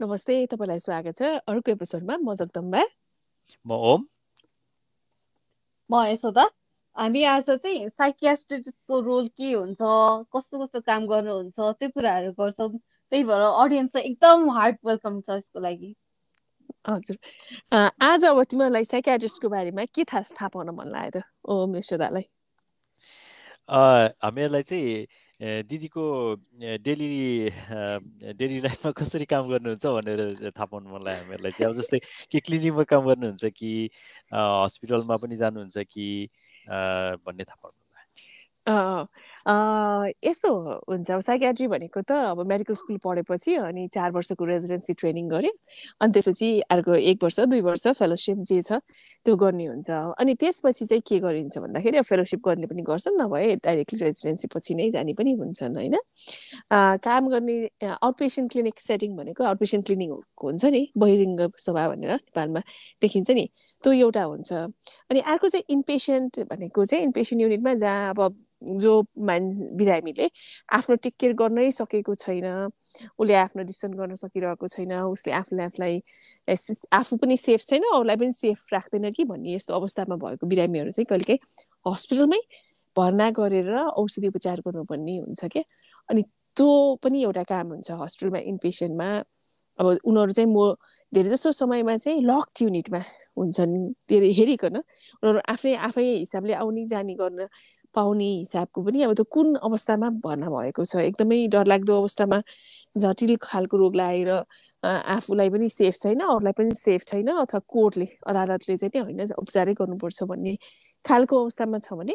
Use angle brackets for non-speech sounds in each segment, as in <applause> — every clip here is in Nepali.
नमस्ते तपाईँलाई स्वागत छ अर्को एपिसोडमा म जगदम्बा। म ओम। म यशोदा। हामी आज चाहिँ साइकियाट्रिस्टको रोल के हुन्छ कस्तो कस्तो काम गर्नुहुन्छ त्यो कुराहरू गर्छौँ। त्यही भएर अडियन्स चाहिँ एकदम हार्ड वेलकम छ यसको लागि। हजुर। आज अब तिमीहरूलाई साइकियाट्रिस्टको बारेमा के थाहा थाहा पाउन मन लाग्यो त ओम यशोदालाई। हामीहरूलाई चाहिँ दिदीको डेली डेली लाइफमा कसरी काम गर्नुहुन्छ भनेर थाहा पाउनु मन लाग्यो हामीहरूलाई चाहिँ। अब जस्तै के क्लिनिकमा काम गर्नुहुन्छ कि हस्पिटलमा पनि जानुहुन्छ कि भन्ने थाहा पाउनु यस्तो हुन्छ। अब साइकेट्री भनेको त अब मेडिकल स्कुल पढेपछि अनि चार वर्षको रेजिडेन्सी ट्रेनिङ गऱ्यो। अनि त्यसपछि अर्को एक वर्ष दुई वर्ष फेलोसिप जे छ त्यो गर्ने हुन्छ। अनि त्यसपछि चाहिँ के गरिन्छ भन्दाखेरि अब फेलोसिप गर्ने पनि गर्छन् नभए डाइरेक्टली रेजिडेन्सी पछि नै जाने पनि हुन्छन् होइन? काम गर्ने आउट पेसेन्ट क्लिनिक सेटिङ भनेको आउट पेसेन्ट क्लिनिक हुन्छ नि बहिरिङ्ग सभा भनेर नेपालमा देखिन्छ नि त्यो एउटा हुन्छ। अनि अर्को चाहिँ इनपेसेन्ट भनेको चाहिँ इनपेसेन्ट युनिटमा जहाँ अब जो मान बिरामीले आफ्नो टेक केयर गर्नै सकेको छैन उसले आफ्नो डिसिसन गर्न सकिरहेको छैन उसले आफूले आफूलाई आफू पनि सेफ छैन अरूलाई पनि सेफ राख्दैन कि भन्ने यस्तो अवस्थामा भएको बिरामीहरू चाहिँ कहिलेकाहीँ हस्पिटलमै भर्ना गरेर औषधि उपचार गर्नुपर्ने हुन्छ क्या। अनि त्यो पनि एउटा काम हुन्छ हस्पिटलमा इनपेसेन्टमा। अब उनीहरू चाहिँ म धेरै जसो समयमा चाहिँ लक्ड युनिटमा हुन्छन्। धेरै हेरिकन उनीहरू आफै आफै हिसाबले आउने जाने गर्न पाउने हिसाबको पनि अब त्यो कुन अवस्थामा भर्ना भएको छ। एकदमै डरलाग्दो अवस्थामा जटिल खालको रोग लागेर आफूलाई पनि सेफ छैन अरूलाई पनि सेफ छैन अथवा कोर्टले अदालतले चाहिँ नि होइन उपचारै गर्नुपर्छ भन्ने खालको अवस्थामा छ भने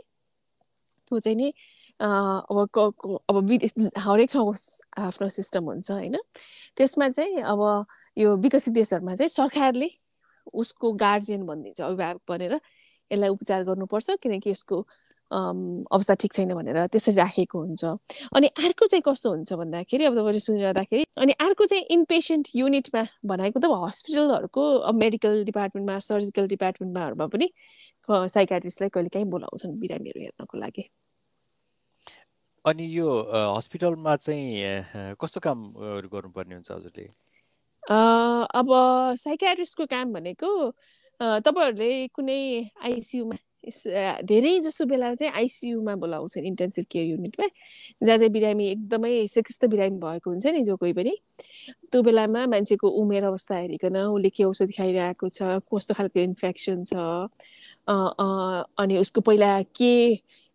त्यो चाहिँ नि अब अब विदेश हरेक ठाउँको आफ्नो सिस्टम हुन्छ होइन। त्यसमा चाहिँ अब यो विकसित देशहरूमा चाहिँ सरकारले उसको गार्जियन भनिदिन्छ अभिभावक भनेर यसलाई उपचार गर्नुपर्छ किनकि यसको अवस्था ठिक छैन भनेर त्यसरी राखेको हुन्छ। अनि अर्को चाहिँ कस्तो हुन्छ भन्दाखेरि अब तपाईँले सुनिरहँदाखेरि अनि अर्को चाहिँ इनपेसेन्ट युनिटमा भनेको त हस्पिटलहरूको मेडिकल डिपार्टमेन्टमा सर्जिकल डिपार्टमेन्टमाहरूमा पनि साइकाट्रिस्टलाई कहिले काहीँ बोलाउँछन् बिरामीहरू हेर्नको लागि। अनि यो हस्पिटलमा चाहिँ कस्तो काम गर्नुपर्ने हुन्छ हजुरले? अब साइकाट्रिस्टको काम भनेको तपाईँहरूले कुनै आइसियुमा धेरै जसो बेला चाहिँ आइसियुमा बोलाउँछन् इन्टेन्सिभ केयर युनिटमा जहाँ चाहिँ बिरामी एकदमै सिकिस्त बिरामी भएको हुन्छ नि जो कोही पनि। त्यो बेलामा मान्छेको उमेर अवस्था हेरिकन उसले के औषधि खाइरहेको छ कस्तो खालको इन्फेक्सन छ अनि उसको पहिला के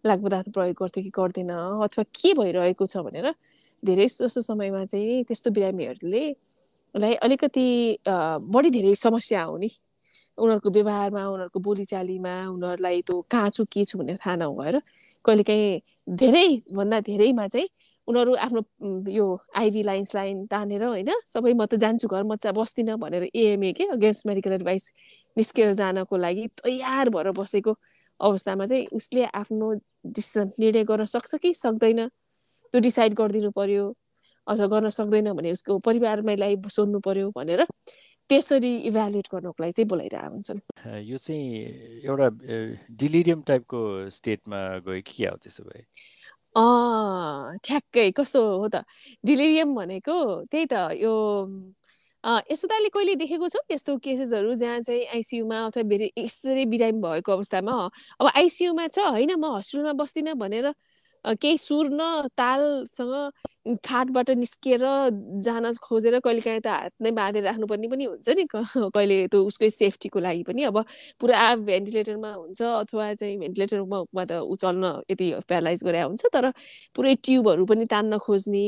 लागपदार्थ प्रयोग गर्थ्यो कि गर्दैन अथवा के भइरहेको छ भनेर धेरै जसो समयमा चाहिँ त्यस्तो बिरामीहरूले अलिकति बढी धेरै समस्या आउने उनीहरूको व्यवहारमा उनीहरूको बोलीचालीमा उनीहरूलाई त्यो कहाँ छु के छु भनेर थाहा नभएर कहिलेकाहीँ धेरैभन्दा धेरैमा चाहिँ उनीहरू आफ्नो यो आइभी लाइन्स लाइन तानेर होइन सबै म त जान्छु घर म चाहिँ बस्दिनँ भनेर एएमए के अगेन्स्ट मेडिकल एडभाइस निस्केर जानको लागि तयार भएर बसेको अवस्थामा चाहिँ उसले आफ्नो डिसिसन निर्णय गर्न सक्छ कि सक्दैन? त्यो डिसाइड गरिदिनु पर्यो अथवा गर्न सक्दैन भने उसको परिवारमालाई सोध्नु पर्यो भनेर त्यसरी इभ्यालुएट गर्नको लागि चाहिँ बोलाइरहेको हुन्छन्। यो चाहिँ एउटा डिलिरियम टाइपको स्टेटमा गयो कि क्या हो त्यसो भए? ठ्याक्कै कस्तो हो त? डिलिरियम भनेको त्यही त यो यसो त अहिले कहिले देखेको छौ यस्तो केसेसहरू जहाँ चाहिँ आइसियुमा अथवा यसरी बिरामी भएको अवस्थामा अब आइसियुमा छ होइन म हस्पिटलमा बस्दिनँ भनेर केही सुर न तालसँग खाटबाट निस्किएर जान खोजेर कहिले काहीँ त हात नै बाँधेर राख्नुपर्ने पनि हुन्छ नि कहिले त्यो उसकै सेफ्टीको लागि पनि। अब पुरा भेन्टिलेटरमा हुन्छ अथवा चाहिँ भेन्टिलेटरमा त ऊ चल्न यति प्यारालाइज गरे हुन्छ तर पुरै ट्युबहरू पनि तान्न खोज्ने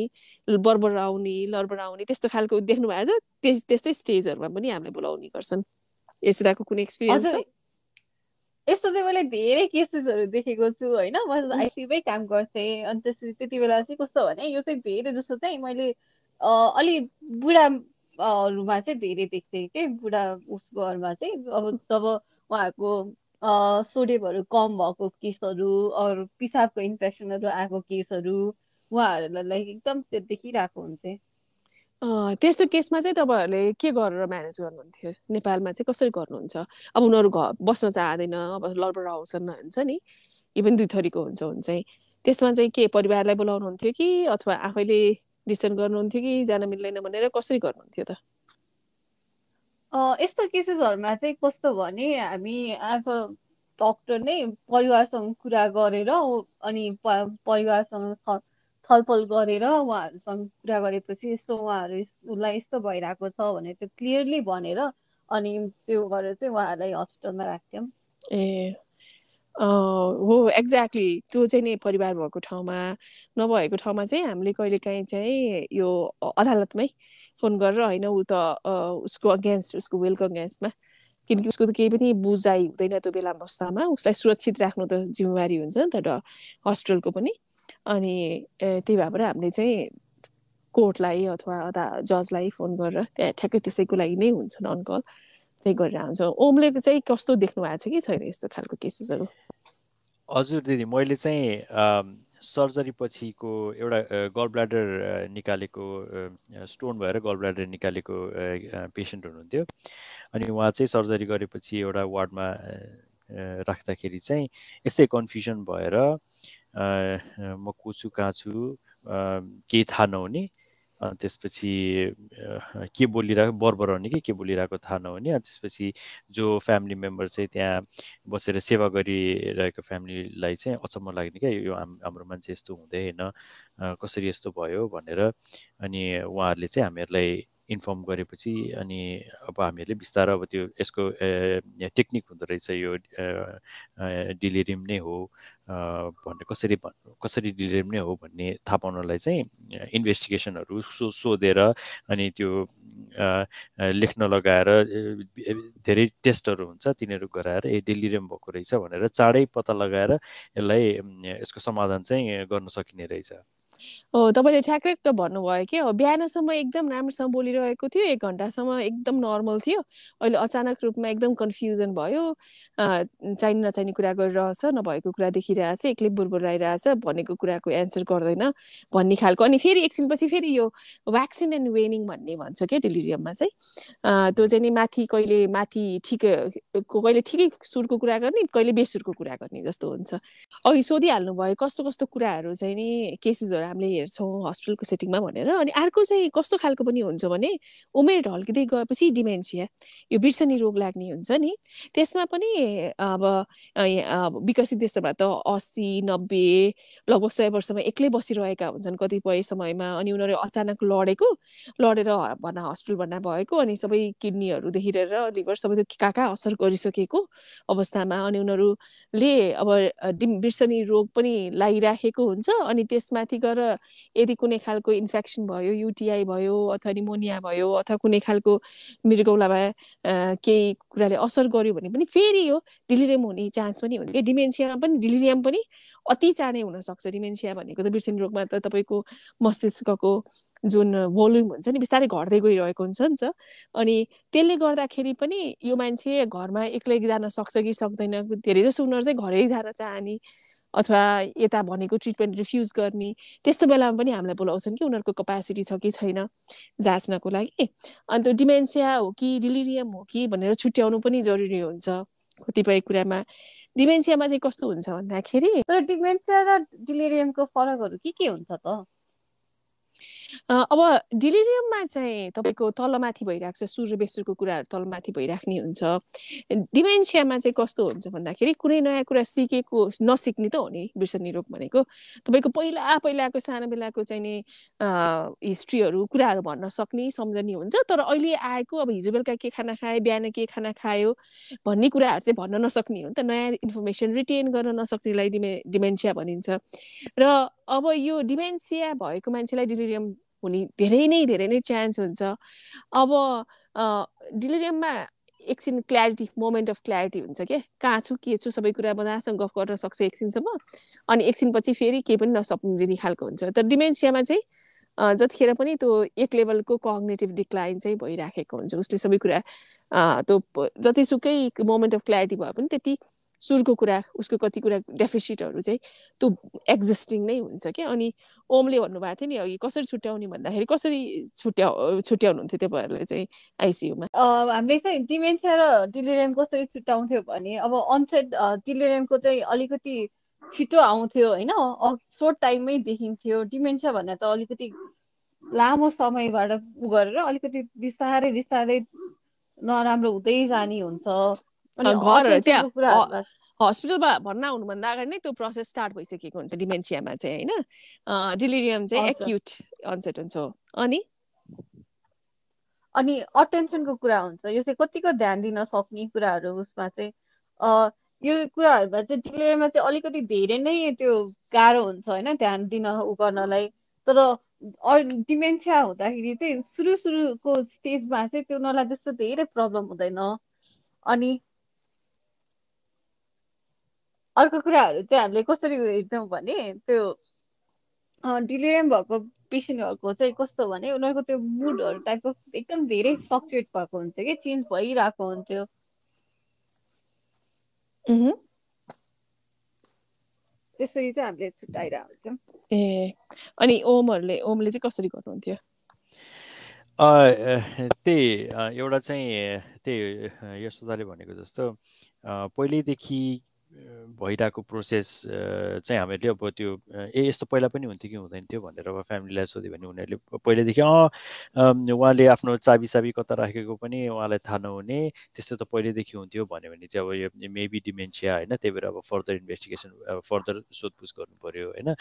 बरबर आउने लरबर आउने त्यस्तो खालको देख्नु भएको छ त्यस्तै स्टेजहरूमा पनि हामीलाई बोलाउने गर्छन्। यसिदाको कुनै एक्सपिरियन्स छ? यस्तो चाहिँ मैले धेरै केसेसहरू देखेको छु होइन? म आइसियुमै काम गर्थेँ। अनि त्यसपछि त्यति बेला चाहिँ कस्तो भने यो चाहिँ धेरै जस्तो चाहिँ मैले अलि बुढाहरूमा चाहिँ धेरै देख्थेँ कि? बुढा उसकोहरूमा चाहिँ। अब जब उहाँहरूको सोडियमहरू कम भएको केसहरू अरू पिसाबको इन्फेक्सनहरू आएको केसहरू उहाँहरूलाई एकदम त्यो देखिरहेको हुन्थेँ। त्यस्तो केसमा चाहिँ तपाईँहरूले के गरेर म्यानेज गर्नुहुन्थ्यो? नेपालमा चाहिँ कसरी गर्नुहुन्छ? अब उनीहरू घर बस्न चाहँदैन अब लडबाट आउँछन् हुन्छ नि। इभन दुई थरीको हुन्छ हुन्छ त्यसमा चाहिँ के परिवारलाई बोलाउनुहुन्थ्यो कि अथवा आफैले डिसिसन गर्नुहुन्थ्यो कि जान मिल्दैन भनेर कसरी गर्नुहुन्थ्यो त? यस्तो केसेसहरूमा चाहिँ कस्तो भने हामी एज अ डक्टर नै परिवारसँग कुरा गरेर अनि परिवारसँग छलफल गरेर उहाँहरूसँग कुरा गरेपछि यस्तो उहाँहरू उसलाई यस्तो भइरहेको छ भने त्यो क्लियरली भनेर अनि त्यो गरेर चाहिँ उहाँहरूलाई हस्पिटलमा राख्थ्यौँ। ए हो एक्ज्याक्टली त्यो चाहिँ नि परिवार भएको ठाउँमा नभएको ठाउँमा चाहिँ हामीले कहिलेकाहीँ चाहिँ यो अदालतमै फोन गरेर होइन ऊ त उसको अगेन्स्ट उसको विलको अगेन्स्टमा किनकि उसको त केही पनि बुझाइ हुँदैन त्यो बेला अवस्थामा। उसलाई सुरक्षित राख्नु त जिम्मेवारी हुन्छ नि त हस्पिटलको पनि। अनि त्यही भएर हामीले चाहिँ कोर्टलाई अथवा अदा जजलाई फोन गरेर त्यहाँ ठ्याक्कै त्यसैको लागि नै हुन्छ अनकल। त्यही गरेर हुन्छ ओमले चाहिँ कस्तो देख्नु भएको छ कि छैन यस्तो खालको केसेसहरू? हजुर दिदी मैले चाहिँ सर्जरी पछिको एउटा गल ब्ल्याडर निकालेको स्टोन भएर गल ब्ल्याडर निकालेको पेसेन्ट हुनुहुन्थ्यो। अनि उहाँ चाहिँ सर्जरी गरेपछि एउटा वार्डमा राख्दाखेरि चाहिँ यस्तै कन्फ्युजन भएर म को छु कहाँ छु केही थाहा नहुने। अनि त्यसपछि के बोलिरहेको बरबराउने कि के बोलिरहेको थाहा नहुने। अनि त्यसपछि जो फ्यामिली मेम्बर चाहिँ त्यहाँ बसेर सेवा गरिरहेको फ्यामिलीलाई चाहिँ अचम्म लाग्ने क्या। यो हाम्रो मान्छे यस्तो हुँदै होइन कसरी यस्तो भयो भनेर। अनि उहाँहरूले चाहिँ हामीहरूलाई इन्फर्म गरेपछि अनि अब हामीहरूले बिस्तारै अब त्यो यसको टेक्निक हुँदो रहेछ यो डिलिरिम नै हो। भन्ने कसरी कसरी डिलिरिम नै हो भन्ने थाहा पाउनलाई चाहिँ इन्भेस्टिगेसनहरू सो सोधेर अनि त्यो लेख्न लगाएर धेरै टेस्टहरू हुन्छ तिनीहरू गराएर ए डिलिरियम भएको रहेछ भनेर चाँडै पत्ता लगाएर यसलाई यसको समाधान चाहिँ गर्न सकिने रहेछ। हो तपाईँले ठ्याक्क भन्नुभयो कि? हो बिहानसम्म एकदम राम्रोसँग बोलिरहेको थियो एक घन्टासम्म एकदम नर्मल थियो। अहिले अचानक रूपमा एकदम कन्फ्युजन भयो। चाहिने नचाहिने कुरा गरिरहेछ नभएको कुरा देखिरहेछ एक्लै बुरबुराइरहेछ भनेको कुराको एन्सर गर्दैन भन्ने खालको। अनि फेरि एकछिनपछि फेरि यो भ्याक्सिन एन्ड वेनिङ भन्ने भन्छ क्या डेलिरियममा चाहिँ। त्यो चाहिँ नि माथि कहिले माथि ठिक कहिले ठिकै सुरको कुरा गर्ने कहिले बेसुरको कुरा गर्ने जस्तो हुन्छ। अघि सोधिहाल्नु भयो कस्तो कस्तो कुराहरू चाहिँ नि केसेसहरू हामीले हेर्छौँ हस्पिटलको सेटिङमा भनेर अनि अर्को चाहिँ कस्तो खालको पनि हुन्छ भने उमेर ढल्किँदै गएपछि डिमेन्सिया। यो बिर्सनी रोग लाग्ने हुन्छ नि। त्यसमा पनि अब विकसित देशमा त अस्सी नब्बे लगभग सय वर्षमा एक्लै बसिरहेका हुन्छन् कतिपय समयमा अनि उनीहरू अचानक लडेको लडेर भन हस्पिटल भर्ना भएको अनि सबै किडनीहरूदेखि लिएर लिभर सबै त्यो कहाँ असर गरिसकेको अवस्थामा अनि उनीहरूले अब बिर्सनी रोग पनि लागिराखेको हुन्छ अनि त्यसमाथि गएर यदि कुनै खालको इन्फेक्सन भयो युटिआई भयो अथवा निमोनिया भयो अथवा कुनै खालको मृगौलामा केही कुराले असर गर्यो भने पनि फेरि यो डिलिरियम हुने चान्स पनि हुन्छ कि डिमेन्सियामा पनि डिलिरियम पनि अति चाँडै हुनसक्छ। डिमेन्सिया भनेको त बिर्सिने रोगमा त तपाईँको मस्तिष्कको जुन भोल्युम हुन्छ नि बिस्तारै घट्दै गइरहेको हुन्छ नि त। अनि त्यसले गर्दाखेरि पनि यो मान्छे घरमा एक्लै जान सक्छ कि सक्दैन? धेरै जसो उनीहरू चाहिँ घरै जान चाहने अथवा यता भनेको ट्रिटमेन्ट रिफ्युज गर्ने त्यस्तो बेलामा पनि हामीलाई बोलाउँछन् कि उनीहरूको कपेसिटी छ कि छैन जाँच्नको लागि। अन्त डिमेन्सिया हो कि डिलिरियम हो कि भनेर छुट्याउनु पनि जरुरी हुन्छ कतिपय कुरामा। डिमेन्सियामा चाहिँ कस्तो हुन्छ भन्दाखेरि? तर डिमेन्सिया र डिलिरियमको फरकहरू के के हुन्छ त? अब डिलिरियममा चाहिँ तपाईँको तलमाथि भइरहेको छ सुर बेसुरको कुराहरू तलमाथि भइराख्ने हुन्छ। डिमेन्सियामा चाहिँ कस्तो हुन्छ भन्दाखेरि कुनै नयाँ कुरा सिकेको नसिक्ने त हो नि बिर्सनी रोग भनेको। तपाईँको पहिला पहिलाको सानो बेलाको चाहिँ नि हिस्ट्रीहरू कुराहरू भन्न सक्ने सम्झने हुन्छ। तर अहिले आएको अब हिजो बेलुका के खाना खायो बिहान के खाना खायो भन्ने कुराहरू चाहिँ भन्न नसक्ने हो नि त। नयाँ इन्फर्मेसन रिटेन गर्न नसक्नेलाई डिमे डिमेन्सिया भनिन्छ। र अब यो डिमेन्सिया भएको मान्छेलाई डिलिरियम हुने धेरै नै धेरै नै चान्स हुन्छ। अब डिलिरियममा एकछिन क्ल्यारिटी मोमेन्ट अफ क्ल्यारिटी हुन्छ क्या कहाँ छु के छु सबै कुरा मजासँग गफ गर्न सक्छ एकछिनसम्म। अनि एकछिनपछि फेरि केही पनि नसम्झिने खालको हुन्छ। तर डिमेन्सियामा चाहिँ जतिखेर पनि त्यो एक लेभलको कग्नेटिभ डिक्लाइन चाहिँ भइराखेको हुन्छ। उसले सबै कुरा त्यो जतिसुकै मोमेन्ट अफ क्ल्यारिटी भयो पनि त्यति सुरको कुरा उसको कति कुरा डेफिसिटहरू चाहिँ त्यो एक्जिस्टिङ नै हुन्छ क्या। अनि ओमले भन्नुभएको थियो नि अघि कसरी छुट्याउने भन्दाखेरि कसरी छुट्याउ छुट्याउनुहुन्थ्यो तपाईँहरूले चाहिँ आइसियुमा हामीले चाहिँ डिमेन्सिया र डिलिरियम कसरी छुट्याउँथ्यो भने अब अनसेट डिलिरियमको चाहिँ अलिकति छिटो आउँथ्यो होइन सर्ट टाइममै देखिन्थ्यो। डिमेन्सिया भन्दा त अलिकति लामो समयबाट उ गरेर अलिकति बिस्तारै बिस्तारै नराम्रो हुँदै जाने हुन्छ। अनि घर त्यहाँ हस्पिटलमा भर्ना हुनुभन्दा अगाडि नै त्यो प्रोसेस स्टार्ट भइसकेको हुन्छ डिमेन्सियामा चाहिँ होइन? डिलिरियम चाहिँ एक्युट अनसेट हुन्छ हो। अनि? अनि अटेन्सनको कुरा हुन्छ यो चाहिँ कतिको ध्यान दिन सक्ने कुराहरू उसमा चाहिँ यो कुराहरूमा चाहिँ डिलेमा चाहिँ अलिकति धेरै नै त्यो गाह्रो हुन्छ होइन? ध्यान दिन उ गर्नलाई। तर डिमेन्सिया हुँदाखेरि चाहिँ सुरु सुरुको स्टेजमा चाहिँ त्यो नला जस्तो धेरै प्रब्लम हुँदैन। अनि अर्को कुराहरू चाहिँ हामीले कसरी हेर्छौँ भने त्यो डिलिरियम भएको पेसेन्टहरूको चाहिँ कस्तो भने उनीहरूको त्यो मुडहरू टाइपको एकदम धेरै फ्लक्चुएट भएको हुन्छ कि चेन्ज भइरहेको हुन्थ्यो। त्यसरी चाहिँ हामीले छुट्याइरहेको हुन्छौँ। ए अनि ओमहरूले ओमले चाहिँ कसरी गर्नुहुन्थ्यो? त्यही एउटा चाहिँ त्यही यशोदाले भनेको जस्तो पहिल्यैदेखि भइरहेको प्रोसेस चाहिँ हामीहरूले अब त्यो ए यस्तो पहिला पनि हुन्थ्यो कि हुँदैन थियो भनेर अब फ्यामिलीलाई सोध्यो भने उनीहरूले पहिल्यैदेखि अँ उहाँले आफ्नो चाबी साबी कता राखेको पनि उहाँलाई थाहा नहुने त्यस्तो त पहिल्यैदेखि हुन्थ्यो भन्यो भने चाहिँ अब यो मेबी डिमेन्सिया होइन त्यही भएर अब फर्दर इन्भेस्टिगेसन फर्दर सोधपुछ गर्नु पऱ्यो होइन।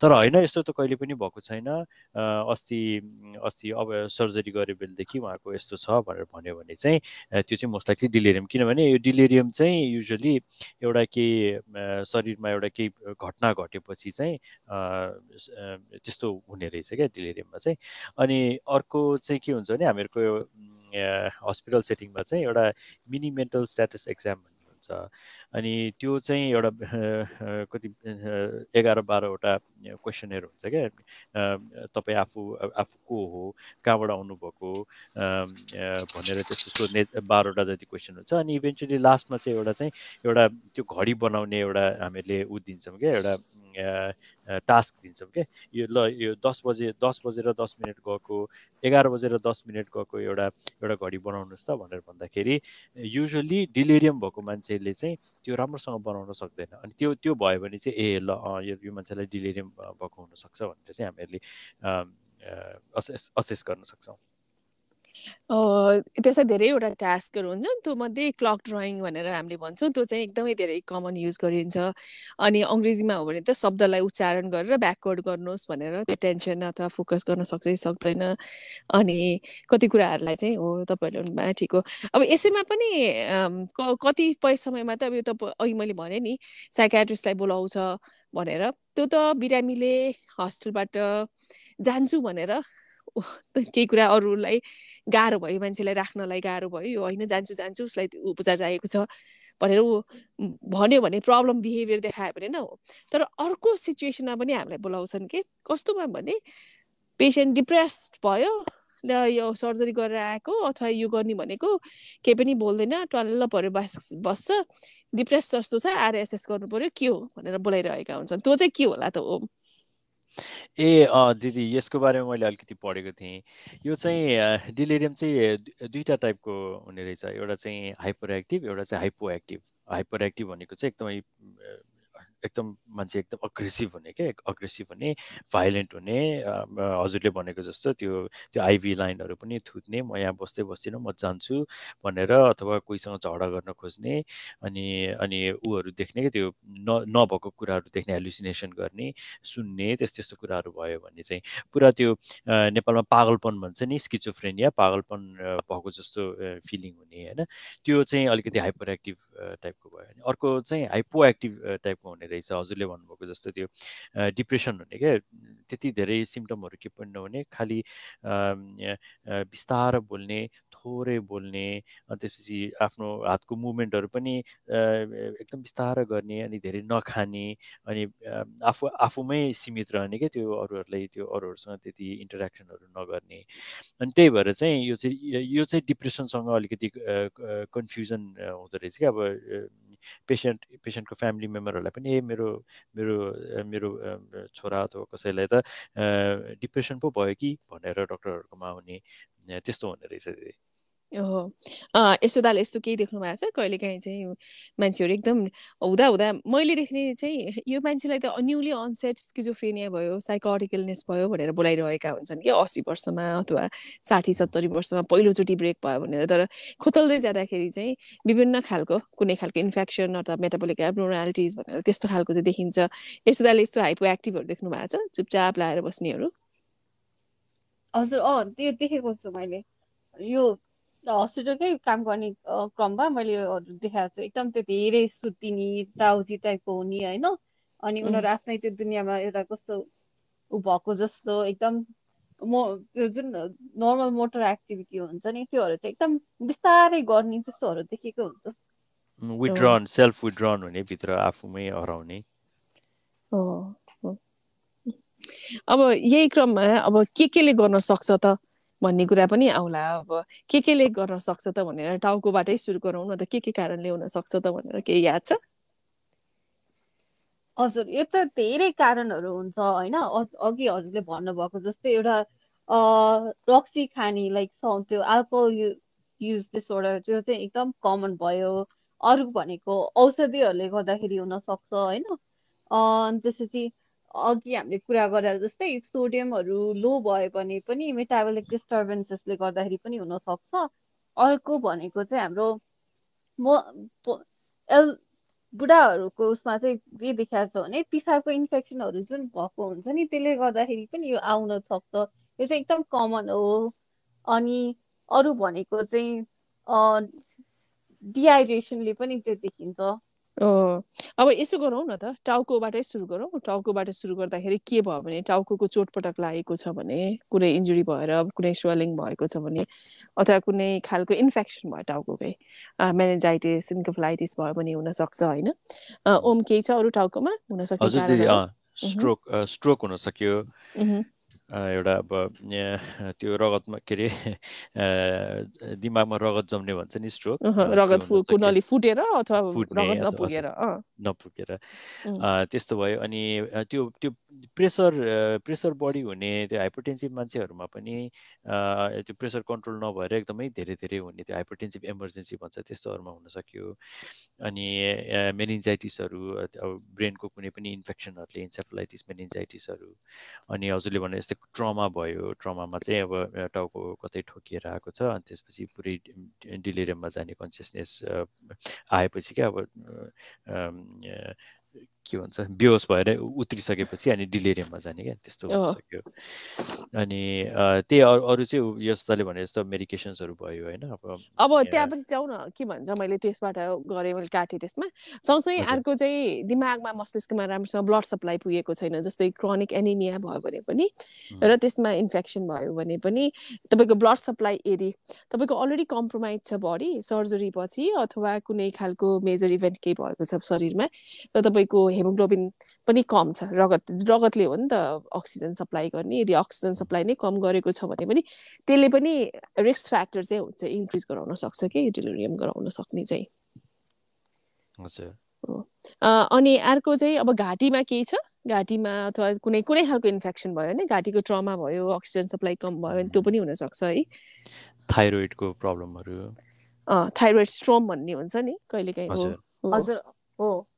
तर होइन यस्तो त कहिले पनि भएको छैन। अस्ति अस्ति अब सर्जरी गरे बेलदेखि उहाँको यस्तो छ भनेर भन्यो भने चाहिँ त्यो चाहिँ मोस्ट लाइकली डिलेरियम। किनभने यो डिलेरियम चाहिँ युजली एउटा एउटा केही शरीरमा एउटा केही घटना घटेपछि चाहिँ त्यस्तो हुने रहेछ क्या डिलेरियममा चाहिँ। अनि अर्को चाहिँ के हुन्छ भने हामीहरूको हस्पिटल सेटिङमा चाहिँ एउटा मिनी मेन्टल स्ट्याटस एक्जाम भन्ने हुन्छ। अनि त्यो चाहिँ एउटा कति एघार बाह्रवटा क्वेसनहरू हुन्छ क्या। तपाईँ आफू आफू को हो कहाँबाट आउनुभएको भनेर त्यस्तो सोध्ने बाह्रवटा जति क्वेसन हुन्छ अनि इभेन्चुली लास्टमा चाहिँ एउटा चाहिँ एउटा त्यो घडी बनाउने एउटा हामीहरूले ऊ दिन्छौँ क्या एउटा टास्क दिन्छौँ क्या। यो ल यो दस बजे दस बजेर दस मिनट गएको एघार बजेर दस मिनट गएको एउटा एउटा घडी बनाउनुहोस् त भनेर भन्दाखेरि युजली डिलेरियम भएको मान्छेले चाहिँ त्यो राम्रोसँग बनाउन सक्दैन। अनि त्यो त्यो भयो भने चाहिँ ए ल यो मान्छेलाई डिलेरियम भएको हुनसक्छ भनेर चाहिँ हामीहरूले असेस असेस गर्न सक्छौँ। त्यसमा धेरैवटा टास्कहरू हुन्छ नि त्यो मध्ये क्लक ड्रइङ भनेर हामीले भन्छौँ त्यो चाहिँ एकदमै धेरै कमन युज गरिन्छ। अनि अङ्ग्रेजीमा हो भने त शब्दलाई उच्चारण गरेर ब्याकवर्ड गर्नुहोस् भनेर त्यो टेन्सन अथवा फोकस गर्न सक्छ कि सक्दैन। अनि कति कुराहरूलाई चाहिँ हो तपाईँहरूले ठिक हो अब यसैमा पनि कतिपय समयमा त अब यो त अघि मैले भनेँ नि साइकाट्रिस्टलाई बोलाउँछ भनेर। त्यो त बिरामीले हस्टेलबाट जान्छु भनेर <laughs> केही कुरा अरूलाई गाह्रो भयो मान्छेलाई राख्नलाई गाह्रो भयो यो होइन? जान्छु जान्छु उसलाई उपचार चाहिएको छ भनेर ऊ भन्यो भने प्रब्लम बिहेभियर देखायो भने न हो। तर अर्को सिचुएसनमा पनि हामीलाई बोलाउँछन् कि कस्तोमा भने पेसेन्ट डिप्रेस्ड भयो ल यो सर्जरी गरेर आएको अथवा यो गर्ने भनेको केही पनि बोल्दैन टल्ल पऱ्यो बस बस्छ डिप्रेस जस्तो छ आएर एसेस गर्नु पऱ्यो के हो भनेर बोलाइरहेका हुन्छन्। त्यो चाहिँ के होला त ओम ए दिदी यसको बारेमा मैले अलिकति पढेको थिएँ। यो चाहिँ डिलेरियम चाहिँ दुईवटा टाइपको हुने रहेछ। एउटा चाहिँ हाइपर एक्टिभ एउटा चाहिँ हाइपो एक्टिभ हाइपर एक्टिभ भनेको चाहिँ एकदमै एकदम मान्छे एकदम अग्रेसिभ हुने क्या अग्रेसिभ हुने भाइलेन्ट हुने हजुरले भनेको जस्तो त्यो त्यो आइभी लाइनहरू पनि थुत्ने म यहाँ बस्दै बस्दिनँ म जान्छु भनेर अथवा कोहीसँग झगडा गर्न खोज्ने अनि अनि ऊहरू देख्ने क्या त्यो न नभएको कुराहरू देख्ने हेलुसिनेसन गर्ने सुन्ने त्यस्तो त्यस्तो कुराहरू भयो भने चाहिँ पुरा त्यो नेपालमा पागलपन भन्छ नि स्किचोफ्रेनिया पागलपन भएको जस्तो फिलिङ हुने होइन? त्यो चाहिँ अलिकति हाइपर एक्टिभ टाइपको भयो भने अर्को चाहिँ हाइपो एक्टिभ टाइपको हुने रहेछ हजुरले भन्नुभएको जस्तो त्यो डिप्रेसन हुने क्या त्यति धेरै सिम्टमहरू के पनि नहुने खालि बिस्तारो बोल्ने थोरै बोल्ने अनि त्यसपछि आफ्नो हातको मुभमेन्टहरू पनि एकदम बिस्तारो गर्ने अनि धेरै नखाने अनि आफू आफूमै सीमित रहने क्या त्यो अरूहरूलाई त्यो अरूहरूसँग त्यति इन्टरेक्सनहरू नगर्ने। अनि त्यही भएर चाहिँ यो चाहिँ यो चाहिँ डिप्रेसनसँग अलिकति कन्फ्युजन हुँदो रहेछ क्या अब पेसेन्ट पेसेन्टको फ्यामिली मेम्बरहरूलाई पनि ए मेरो मेरो मेरो छोरा अथवा कसैलाई त डिप्रेसन पो भयो कि? भनेर डक्टरहरूकोमा आउने त्यस्तो हुने रहेछ। ओहो। अँ, यसो दाले यस्तो केही देख्नु भएको छ? कहिलेकाहीँ चाहिँ मान्छेहरू एकदम हुँदा हुँदा मैले देख्ने चाहिँ यो मान्छेलाई त न्युली अनसेट स्किजोफ्रेनिया भयो साइकोटिक इलनेस भयो भनेर बोलाइरहेका हुन्छन् कि अस्सी वर्षमा अथवा साठी सत्तरी वर्षमा पहिलोचोटि ब्रेक भयो भनेर। तर खोतल्दै जाँदाखेरि चाहिँ विभिन्न खालको कुनै खालको इन्फेक्सन अथवा मेटाबोलिक एब्नोरालिटिज भनेर त्यस्तो खालको चाहिँ देखिन्छ। यसो दाले यस्तो हाइपो एक्टिभहरू देख्नु भएको छ? चुपचाप लाएर बस्नेहरू? हजुर अँ त्यो देखेको छु मैले। यो हस्पिटलकै काम गर्ने क्रममा मैले देखाएको छु। एकदम त्यो धेरै सुत्तिनी टाउजी टाइपको हुने होइन? अनि उनीहरू आफ्नै त्यो दुनियाँमा एउटा कस्तो ऊ भएको जस्तो एकदम म त्यो जुन नर्मल मोटर एक्टिभिटी हुन्छ नि त्योहरू चाहिँ एकदम बिस्तारै गर्ने त्यस्तोहरू देखेको हुन्छ। ओ विथड्रन सेल्फ विथड्रन हुने भित्र आफूमै हराउने। अब यही क्रममा अब के केले गर्न सक्छ त? भन्ने कुरा पनि आउला। अब के केले गर्न सक्छ त भनेर टाउकोबाटै सुरु गरौँ न त के के कारणले हुन सक्छ त भनेर केही याद छ? हजुर यो त धेरै कारणहरू हुन्छ होइन? अघि हजुरले भन्नुभएको जस्तै एउटा रक्सी खाने लाइक त्यो अल्कोहल यु युज डिसअर्डर त्यो चाहिँ एकदम कमन भयो। अरू भनेको औषधिहरूले गर्दाखेरि हुन सक्छ होइन? त्यसपछि अघि हामीले कुरा गरे जस्तै सोडियमहरू लो भयो भने पनि मेटाबोलिक डिस्टर्बेन्सेसले गर्दाखेरि पनि हुन सक्छ अर्को भनेको चाहिँ हाम्रो म एल बुढाहरूको उसमा चाहिँ के देखाएको छ भने पिसाबको इन्फेक्सनहरू जुन भएको हुन्छ नि त्यसले गर्दाखेरि पनि यो आउन सक्छ। यो चाहिँ एकदम कमन हो। अनि अरू भनेको चाहिँ डिहाइड्रेसनले पनि त्यो देखिन्छ। अब यसो गरौँ न त टाउकोबाटै सुरु गरौँ। टाउकोबाट सुरु गर्दाखेरि के भयो भने टाउको चोटपटक लागेको छ भने कुनै इन्जुरी भएर कुनै स्वेलिङ भएको छ भने अथवा कुनै खालको इन्फेक्सन भयो टाउकोकै मेनिन्जाइटिस इन्कोफ्लाइटिस भयो भने हुनसक्छ होइन? ओम केही छ अरू टाउकोमा? हुन सक्ने हजुर दिदी कारणहरू अँ स्ट्रोक स्ट्रोक हुन सक्यो एउटा अब त्यो रगतमा के अरे दिमागमा रगत जम्ने भन्छ नि स्ट्रोक रगत फुटेर अथवा नपुगेर नपुगेर। त्यस्तो भयो अनि त्यो त्यो प्रेसर प्रेसर बढी हुने त्यो हाइपरटेन्सिभ मान्छेहरूमा पनि त्यो प्रेसर कन्ट्रोल नभएर एकदमै धेरै धेरै हुने त्यो हाइपरटेन्सिभ इमर्जेन्सी भन्छ त्यस्तोहरूमा हुन सक्यो। अनि मेनिन्जाइटिसहरू अब ब्रेनको कुनै पनि इन्फेक्सनहरूले इन्सेफलाइटिस मेनिन्जाइटिसहरू अनि हजुरले भने जस्तै ट्रमा भयो ट्रमामा चाहिँ अब टाउको कतै ठोकिएर आएको छ अनि त्यसपछि पुरै डिलेरियममा जाने कन्सियसनेस आएपछि क्या अब के भन्छ बेहोस भएर उत्रिसकेपछि अनि डिलेरियममा जाने क्या त्यस्तो ओ हुनसक्यो अनि त्यही अरू अरू चाहिँ यस्तोले भने जस्तो मेडिकेसन्सहरू भयो होइन अब अब अ, त्यहाँपछि जाउँ न के भन्छ मैले त्यसबाट गरेँ मैले काटेँ त्यसमा। सँगसँगै अर्को चाहिँ दिमागमा मस्तिष्कमा राम्रोसँग ब्लड सप्लाई पुगेको छैन जस्तै क्रोनिक एनिमिया भयो भने पनि र त्यसमा इन्फेक्सन भयो भने पनि तपाईँको ब्लड सप्लाई यदि तपाईँको अलरेडी कम्प्रोमाइज छ बडी सर्जरी पछि अथवा कुनै खालको मेजर इभेन्ट केही भएको छ शरीरमा र तपाईँको हेमोग्लोबिन पनि कम छ। रगत रगतले हो नि त अक्सिजन सप्लाई गर्ने। यदि अक्सिजन सप्लाई नै कम गरेको छ भने पनि त्यसले पनि रिस्क फ्याक्टर चाहिँ हुन्छ इन्क्रिज गराउन सक्छ कि डिलिरियम गराउन सक्ने चाहिँ। हजुर। हो। अ, अनि अर्को चाहिँ अब घाँटीमा केही छ? घाँटीमा अथवा कुनै कुनै खालको इन्फेक्सन भयो भने घाँटीको ट्रमा भयो अक्सिजन सप्लाई कम भयो भने त्यो पनि हुनसक्छ है। थाइरोइडको प्रब्लमहरू अँ थाइरोइड स्ट्रोम भन्ने हुन्छ नि कहिलेकाहीँ हो। हजुर। हो। हजुर हो। उम्।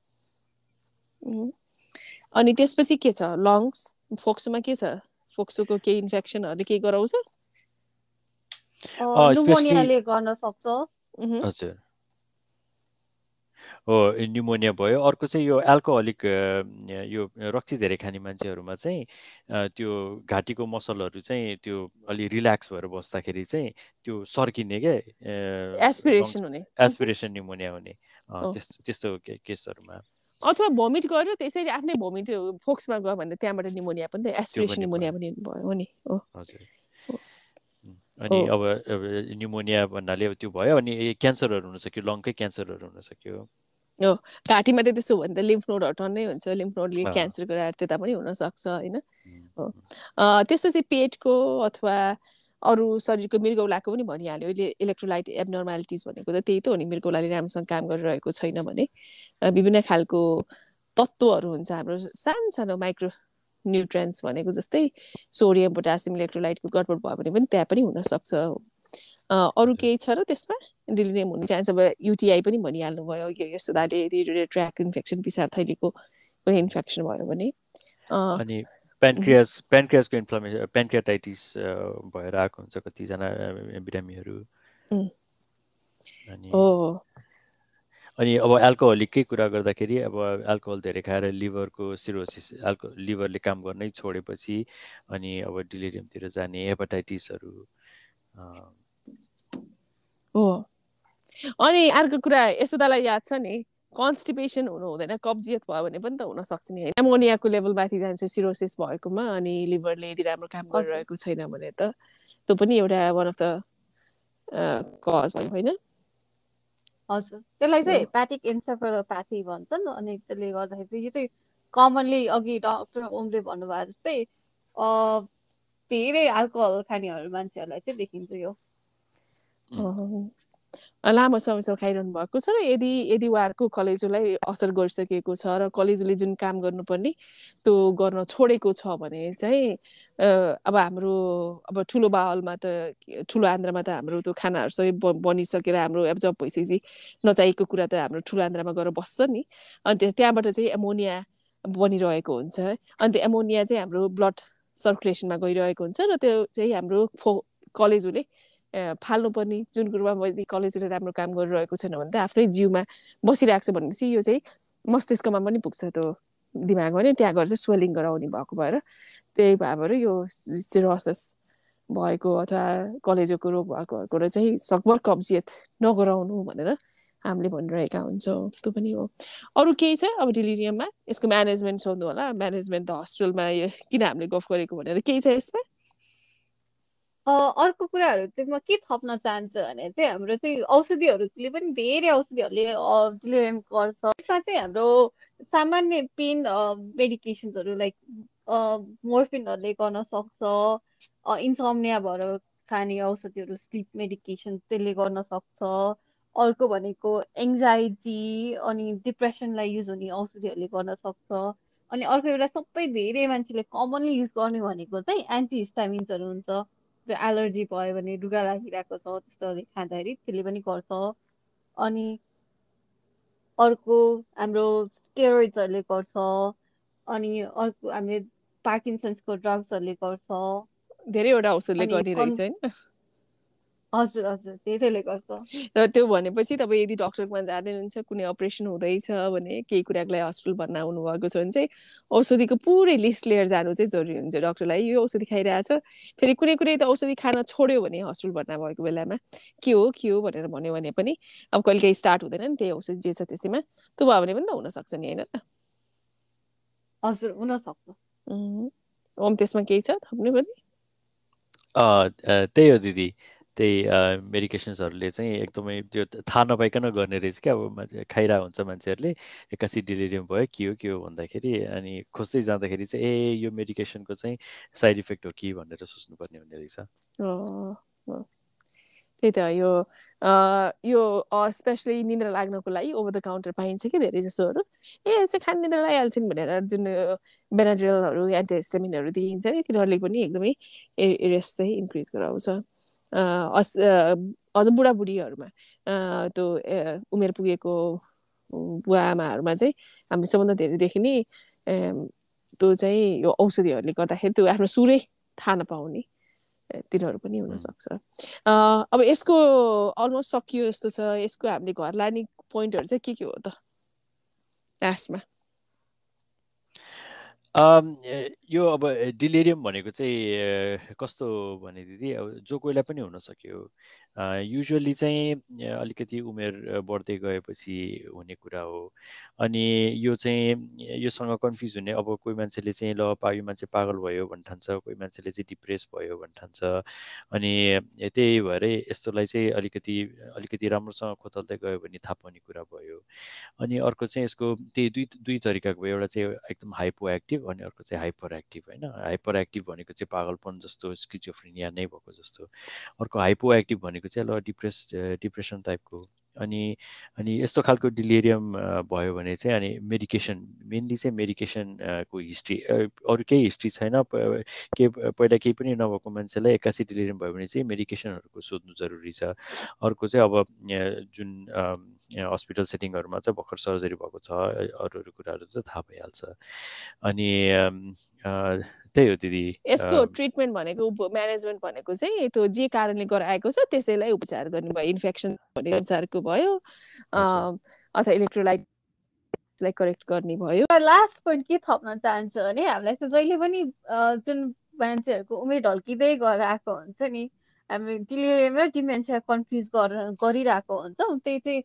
अनि त्यसपछि के छ? लङ्स फोक्सोमा के छ? फोक्सोको केही इन्फेक्सनहरूले केही गराउँछ? अ, स्पेसली नुमोनियाले गर्न सक्छ। हजुर। हो न्युमोनिया भयो। अर्को चाहिँ यो एल्कोहलिक यो रक्सी धेरै खाने मान्छेहरूमा चाहिँ त्यो घाँटीको मसलहरू चाहिँ त्यो अलि रिल्याक्स भएर बस्दाखेरि चाहिँ त्यो सर्किने क्या लङ्स एस्पिरेसन हुने। एस्पिरेसन न्युमोनिया हुने। त्यस्तो त्यस्तो के- केसहरूमा। अथवा भोमिट गरेर त्यसरी आफ्नै भोमिट फोक्समा गयो भने त्यहाँबाट निमोनिया पनि एस्पिरेसन निमोनिया पनि भयो हो। नि हो। अनि अब न्युमोनिया भन्नाले अब त्यो भयो अनि क्यान्सरहरू हुनसक्यो लङकै क्यान्सरहरू हुनसक्यो हो। घाँटीमा त त्यसो भने त लिम्फ नोडहरू टन्नै हुन्छ। लिम्फ नोडले क्यान्सर गराएर त्यता पनि हुनसक्छ होइन? हो। त्यसपछि पेटको अथवा अरू शरीरको मृगौलाको पनि भनिहाल्यो। अहिले इलेक्ट्रोलाइट एबनर्मालिटिज भनेको त त्यही त हो नि मृगौलाले राम्रोसँग काम गरिरहेको छैन भने। विभिन्न खालको तत्त्वहरू हुन्छ हाम्रो सानो सानो माइक्रो न्युट्रेन्स भनेको जस्तै सोडियम पोटासियम इलेक्ट्रोलाइटको गडबड भयो भने पनि त्यहाँ पनि हुनसक्छ अरू केही छ र त्यसमा? डिलिरियम हुने चान्स अब युटिआई पनि भनिहाल्नु भयो यो यस्तोदाले यदि ट्र्याक इन्फेक्सन पिसाब थैलीको कुनै इन्फेक्सन भयो भने। पेन्क्रियास पेन्क्रियासको इन्फ्लामेसन पेन्क्रियाटाइटिस भएर आएको हुन्छ कतिजना बिरामीहरू अनि अनि अब एल्कोहोलिककै कुरा गर्दाखेरि अब एल्कोहल धेरै खाएर लिभरको सिरोसिस एल्को लिभरले काम गर्नै छोडेपछि अनि अब डिलिरियमतिर जाने हेपाटाइटिसहरू हो अनि अर्को कुरा यस्तो तँलाई याद छ नि? कन्स्टिपेसन हुनु हुँदैन कब्जियत भयो भने पनि त हुनसक्छ नि होइन? एमोनियाको लेभल माथि जान्छ सिरोसिस भएकोमा अनि लिभरले यदि राम्रो काम गरिरहेको छैन भने त त्यो पनि एउटा वान अफ द कज भयो होइन? हजुर। त्यसलाई चाहिँ हेपाटिक एन्सेफेलोप्याथी भन्छन् अनि त्यसले गर्दाखेरि चाहिँ यो चाहिँ कमनली अघि डक्टर ओमले भन्नुभयो जस्तै धेरै अल्कोहल खानेहरू मान्छेहरूलाई चाहिँ देखिन्छ यो। लामो समयसम्म खाइरहनु भएको छ र यदि यदि उहाँहरूको कलेजोलाई असर गरिसकेको छ र कलेजोले जुन काम गर्नुपर्ने त्यो गर्न छोडेको छ भने चाहिँ अब हाम्रो अब ठुलो बाहलमा त ठुलो आन्द्रामा त हाम्रो त्यो खानाहरू सबै बनिसकेर हाम्रो जब भइसकेपछि नचाहिएको कुरा त हाम्रो ठुलो आन्द्रामा गएर बस्छ नि अनि त्यहाँबाट चाहिँ एमोनिया बनिरहेको हुन्छ अनि त्यो एमोनिया चाहिँ हाम्रो ब्लड सर्कुलेसनमा गइरहेको हुन्छ र त्यो चाहिँ हाम्रो फो कलेजोले फाल्नुपर्ने जुन कुरोमा मैले कलेजले राम्रो काम गरिरहेको छैन भने त आफ्नै जिउमा बसिरहेको छ भनेपछि यो चाहिँ मस्तिष्कमा पनि पुग्छ त्यो दिमागमा नि त्यहाँ गएर चाहिँ स्वेलिङ गराउने भएको भएर त्यही भएर यो सिरोसिस भएको अथवा कलेजोको रोग भएकोहरूबाट चाहिँ सकभर कब्जियत नगराउनु भनेर हामीले भनिरहेका हुन्छौँ। त्यो पनि हो। अरू केही छ? अब डिलिरियममा? यसको म्यानेजमेन्ट सोध्नु होला। म्यानेजमेन्ट द हस्पिटलमा किन हामीले गफ गरेको भनेर केही छ यसमा? अर्को कुराहरू चाहिँ म के थप्न चाहन्छु भने चाहिँ हाम्रो चाहिँ औषधिहरूले पनि धेरै औषधिहरूले डिलिभरी गर्छ। त्यसमा चाहिँ हाम्रो सामान्य पेन मेडिकेसन्सहरू लाइक मोर्फिनहरूले गर्न सक्छ। इन्सम्निया भएर खाने औषधिहरू स्लिप मेडिकेसन त्यसले गर्न सक्छ। अर्को भनेको एङ्जाइटी अनि डिप्रेसनलाई युज हुने औषधिहरूले गर्न सक्छ। अनि अर्को एउटा सबै धेरै मान्छेले कमनली युज गर्ने भनेको चाहिँ एन्टिहिस्टामिन्सहरू हुन्छ। त्यो एलर्जी भयो भने लुगा लागिरहेको छ त्यस्तोहरू खाँदाखेरि त्यसले पनि गर्छ। अनि अर्को हाम्रो स्टेरोइड्सहरूले गर्छ। अनि अर्को हामीले पार्किन्सन्सको ड्रग्सहरूले गर्छ। धेरैवटा औषधले गरिरहेछ होइन हजुर हजुर धेरैले गर्छ र त्यो भनेपछि तपाईँ यदि डक्टरमा जाँदै हुनुहुन्छ कुनै अपरेसन हुँदैछ भने केही कुराको लागि हस्पिटल भर्ना भएको छ भने चाहिँ औषधिको पुरै लिस्ट लिएर जानु चाहिँ जरुरी हुन्छ डक्टरलाई यो औषधि खाइरहेछ फेरि कुनै कुनै त औषधि खान छोड्यो भने हस्पिटल भर्ना भएको बेलामा के हो के हो भनेर भन्यो भने पनि अब कहिले काहीँ स्टार्ट हुँदैन नि त्यही औषधि जे छ त्यसैमा त्यो भयो भने पनि त हुनसक्छ नि होइन हजुर हुनसक्छ ओम त्यसमा केही छ थप्नु पनि त्यही हो दिदी त्यही मेडिकेसन्सहरूले चाहिँ एकदमै त्यो थाहा नपाइकन गर्ने रहेछ क्या। अब खाइरहेको हुन्छ मान्छेहरूले एक्कासी डिलिरियम भयो के हो के हो भन्दाखेरि अनि खोज्दै जाँदाखेरि चाहिँ ए यो मेडिकेसनको चाहिँ साइड इफेक्ट हो कि? भनेर सोच्नुपर्ने हुने रहेछ। त्यही त यो यो स्पेसली निन्द्रा लाग्नको लागि ओभर द काउन्टर पाइन्छ कि धेरै जसोहरू। ए यसै खाने निन्द्रा लगाइहाल्छ नि भनेर जुन बेनाड्रिलहरू एन्टिहिस्टामिनहरू दिइन्छ नि तिनीहरूले पनि एकदमै एरेस चाहिँ इन्क्रिज गराउँछ। अझ बुढाबुढीहरूमा। त्यो उमेर पुगेको बुवा आमाहरूमा चाहिँ हामीले सबभन्दा धेरै देख्ने त्यो चाहिँ यो औषधिहरूले गर्दाखेरि त्यो आफ्नो सुरै थाहा नपाउने तिनीहरू पनि हुनसक्छ अब यसको अलमोस्ट सकियो जस्तो छ। यसको हामीले घर लाने पोइन्टहरू चाहिँ के के हो त? लास्टमा। यो अब डिलेरियम भनेको चाहिँ कस्तो भने दिदी अब जो कोहीलाई पनि हुनसक्यो युजली चाहिँ अलिकति उमेर बढ्दै गएपछि हुने कुरा हो। अनि यो चाहिँ योसँग कन्फ्युज हुने अब कोही मान्छेले चाहिँ ल पा यो मान्छे पागल भयो भन्ने ठान्छ कोही मान्छेले चाहिँ डिप्रेस भयो भन्ने ठान्छ अनि त्यही भएर यस्तोलाई चाहिँ अलिकति अलिकति राम्रोसँग खोतल्दै गयो भने थाहा पाउने कुरा भयो। अनि अर्को चाहिँ यसको त्यही दुई दुई तरिकाको भयो। एउटा चाहिँ एकदम हाइपो एक्टिभ अनि अर्को चाहिँ हाइपर एक्टिभ होइन? हाइपर एक्टिभ भनेको चाहिँ पागलपन जस्तो स्किजोफ्रेनिया नै भएको जस्तो। अर्को हाइपो एक्टिभ भनेको चाहिँ ल डिप्रेस डिप्रेसन टाइपको अनि अनि यस्तो खालको डिलेरियम भयो भने चाहिँ अनि मेडिकेसन मेनली चाहिँ मेडिकेसनको हिस्ट्री अरू केही हिस्ट्री छैन। के पहिला केही पनि नभएको मान्छेलाई एक्कासी डिलेरियम भयो भने चाहिँ मेडिकेसनहरूको सोध्नु जरुरी छ। अर्को चाहिँ अब जुन हस्पिटल सेटिङहरूमा चाहिँ भर्खर सर्जरी भएको छ अरू अरू कुराहरू चाहिँ थाहा भइहाल्छ। अनि त्यही हो दिदी। यसको ट्रिटमेन्ट भनेको म्यानेजमेन्ट भनेको चाहिँ त्यो जे कारणले गराएको छ त्यसैलाई उपचार गर्ने भयो इन्फेक्सन भन्ने अनुसारको भयो। अथवा इलेक्ट्रोलाइटलाई करेक्ट गर्ने भयो। लास्ट पोइन्ट के थप्न चाहन्छु भने हामीलाई चाहिँ जहिले पनि जुन मान्छेहरूको उमेर ढल्किँदै गएर आएको हुन्छ नि हामी डिलिभरीमा डिमेन्सिया कन्फ्युज गरिरहेको हुन्छौँ। त्यही चाहिँ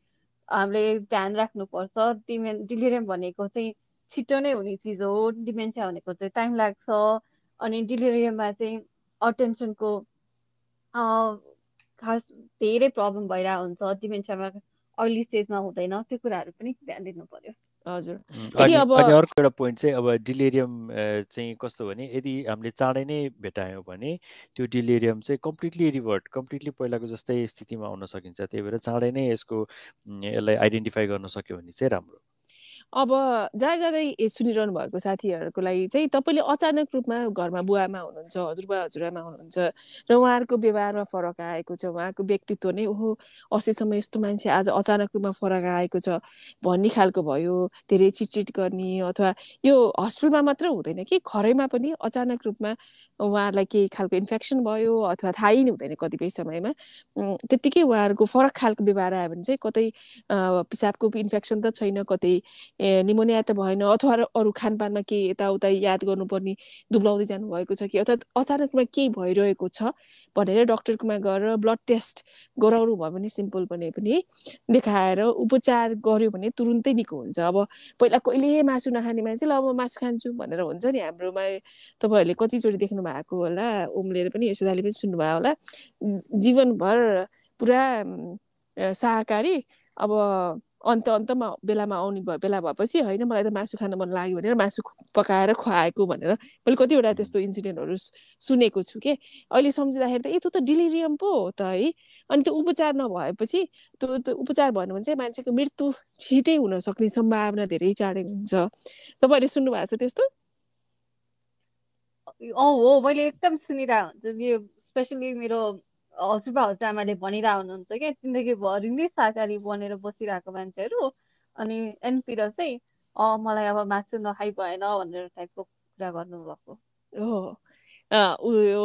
हामीले ध्यान राख्नुपर्छ। डिलिरियम भनेको चाहिँ छिटो नै हुने चिज हो डिमेन्सिया भनेको चाहिँ टाइम लाग्छ अनि डिलिरियममा चाहिँ अटेन्सनको खास धेरै प्रब्लम भइरहेको हुन्छ डिमेन्सियामा अर्ली स्टेजमा हुँदैन त्यो कुराहरू पनि ध्यान दिनु पर्यो। हजुर। अनि अर्को एउटा पोइन्ट चाहिँ अब डिलेरियम चाहिँ कस्तो भने यदि हामीले चाँडै नै भेटायौँ भने त्यो डिलेरियम चाहिँ कम्प्लिटली रिभर्ट कम्प्लिटली पहिलाको जस्तै स्थितिमा आउन सकिन्छ त्यही भएर चाँडै नै यसको यसलाई आइडेन्टिफाई गर्न सक्यो भने चाहिँ राम्रो। अब जहाँ जाँदै सुनिरहनु भएको साथीहरूको लागि चाहिँ तपाईँले अचानक रूपमा घरमा बुवामा हुनुहुन्छ हजुरबा हजुरआमा हुनुहुन्छ र उहाँहरूको व्यवहारमा फरक आएको छ उहाँको व्यक्तित्व नै ओहो अस्तिसम्म यस्तो मान्छे आज अचानक रूपमा फरक आएको छ भन्ने खालको भयो धेरै चिटचिट गर्ने अथवा यो हस्पिटलमा मात्र हुँदैन कि घरैमा पनि अचानक रूपमा उहाँहरूलाई केही खालको इन्फेक्सन भयो अथवा थाहै नै हुँदैन कतिपय समयमा। त्यत्तिकै उहाँहरूको फरक खालको व्यवहार आयो भने चाहिँ कतै पिसाबको इन्फेक्सन त छैन कतै निमोनिया त भएन। अथवा अरू खानपानमा केही यताउता याद गर्नुपर्ने दुब्लाउँदै जानुभएको छ कि? अथवा अचानकमा केही भइरहेको छ भनेर डक्टरकोमा गएर ब्लड टेस्ट गराउनु भयो भने सिम्पल भने पनि देखाएर उपचार गर्यो भने तुरुन्तै निको हुन्छ। अब पहिला कहिले मासु नखाने मान्छे ल अब मासु खान्छु भनेर हुन्छ नि हाम्रोमा। तपाईँहरूले कतिचोटि देख्नु भएको होला उम्लेर पनि यसोदाले पनि सुन्नुभयो होला। जीवनभर पुरा शाकाहारी। अब अन्त अन्तमा बेलामा आउने भयो बेला भएपछि होइन मलाई त मासु खान मन लाग्यो भनेर मासु पकाएर खुवाएको भनेर मैले कतिवटा त्यस्तो इन्सिडेन्टहरू सुनेको छु कि। अहिले सम्झिँदाखेरि त ए त्यो त डिलिरियम पो हो त है। अनि त्यो उपचार नभएपछि त्यो उपचार भन्नु भने चाहिँ मान्छेको मृत्यु छिटै हुन सक्ने सम्भावना धेरै चाँडै हुन्छ। तपाईँहरूले सुन्नुभएको छ त्यस्तो? हो मैले एकदम सुनिरहेको हुन्छु। यो स्पेसली मेरो हजुरबा हजुरआमाले भनिरह हुनुहुन्छ क्या? जिन्दगीभरि नै शाकाहारी बनेर बसिरहेको मान्छेहरू। अनि एनतिर चाहिँ अँ मलाई अब मासु नखाइ भएन भनेर टाइपको कुरा गर्नुभएको। हो उयो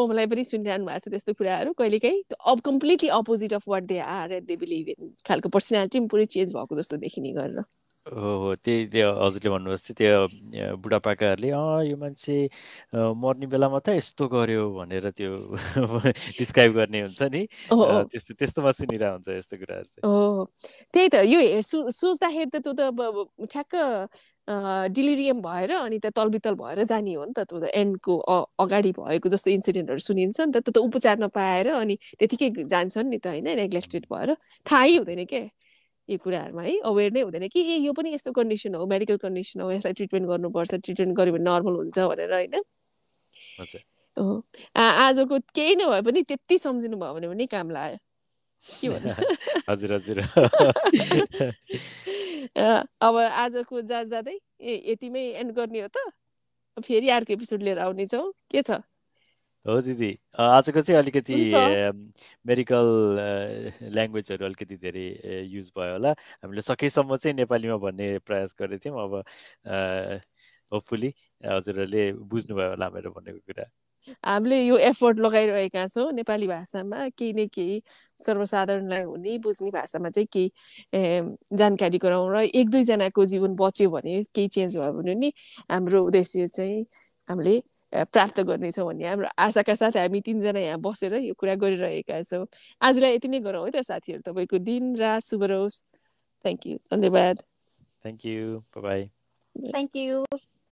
ओमलाई पनि सुनिरहनु भएको छ त्यस्तो कुराहरू कहिलेकाहीँ। अब completely opposite of what they are they believe in खालको पर्सनालिटी पनि पुरै चेन्ज भएको जस्तो देखिने गरेर। हो हो त्यही त्यो हजुरले भन्नुहोस् त्यो बुढापाकाहरूले अँ यो मान्छे मर्ने बेलामा त यस्तो गर्यो भनेर त्यो <laughs> डिस्क्राइब गर्ने हुन्छ नि। त्यस्तो त्यस्तोमा सुनिरहेको हुन्छ यस्तो कुराहरू चाहिँ। हो त्यही त यो सोच्दाखेरि त त्यो त अब ठ्याक्क डिलिरियम भएर अनि त तलबितल भएर जाने हो नि त त्यो त एन्डको अगाडि भएको जस्तो इन्सिडेन्टहरू सुनिन्छ नि त त्यो त उपचार नपाएर अनि त्यतिकै जान्छन् नि त होइन नेग्लेक्टेड भएर। थाहै हुँदैन क्या यो कुराहरूमा है अवेर नै हुँदैन कि ए यो पनि यस्तो कन्डिसन हो मेडिकल कन्डिसन हो यसलाई ट्रिटमेन्ट गर्नुपर्छ ट्रिटमेन्ट गर्यो भने नर्मल हुन्छ भनेर होइन? आजको केही नभए पनि त्यति सम्झिनु भयो भने पनि काम लाग्यो। के भन्नु? <laughs> हजुर हजुर। <laughs> अब आजको जा जाँदै ए यतिमै एन्ड गर्ने हो त? फेरि अर्को एपिसोड लिएर आउनेछौँ। के छ? हो दिदी. आजको चाहिँ अलिकति मेडिकल ल्याङ्ग्वेजहरू अलिकति धेरै युज भयो होला। हामीले सकेसम्म चाहिँ नेपालीमा भन्ने प्रयास गरेको थियौँ। अब होपफुली हजुरहरूले बुझ्नुभयो होला मेरो भनेको कुरा। हामीले यो एफोर्ट लगाइरहेका छौँ नेपाली भाषामा। केही न केही सर्वसाधारणलाई हुने बुझ्ने भाषामा चाहिँ केही जानकारी गराउँ र एक दुईजनाको जीवन बच्यो भने केही चेन्ज भयो भने नि हाम्रो उद्देश्य चाहिँ हामीले प्राप्त गर्नेछौँ भन्ने हाम्रो आशाका साथ हामी तिनजना यहाँ बसेर यो कुरा गरिरहेका छौँ आजलाई यति नै गरौँ है त साथीहरू तपाईँको दिन रात शुभ रहोस् थ्याङ्क यू धन्यवाद thank you bye thank you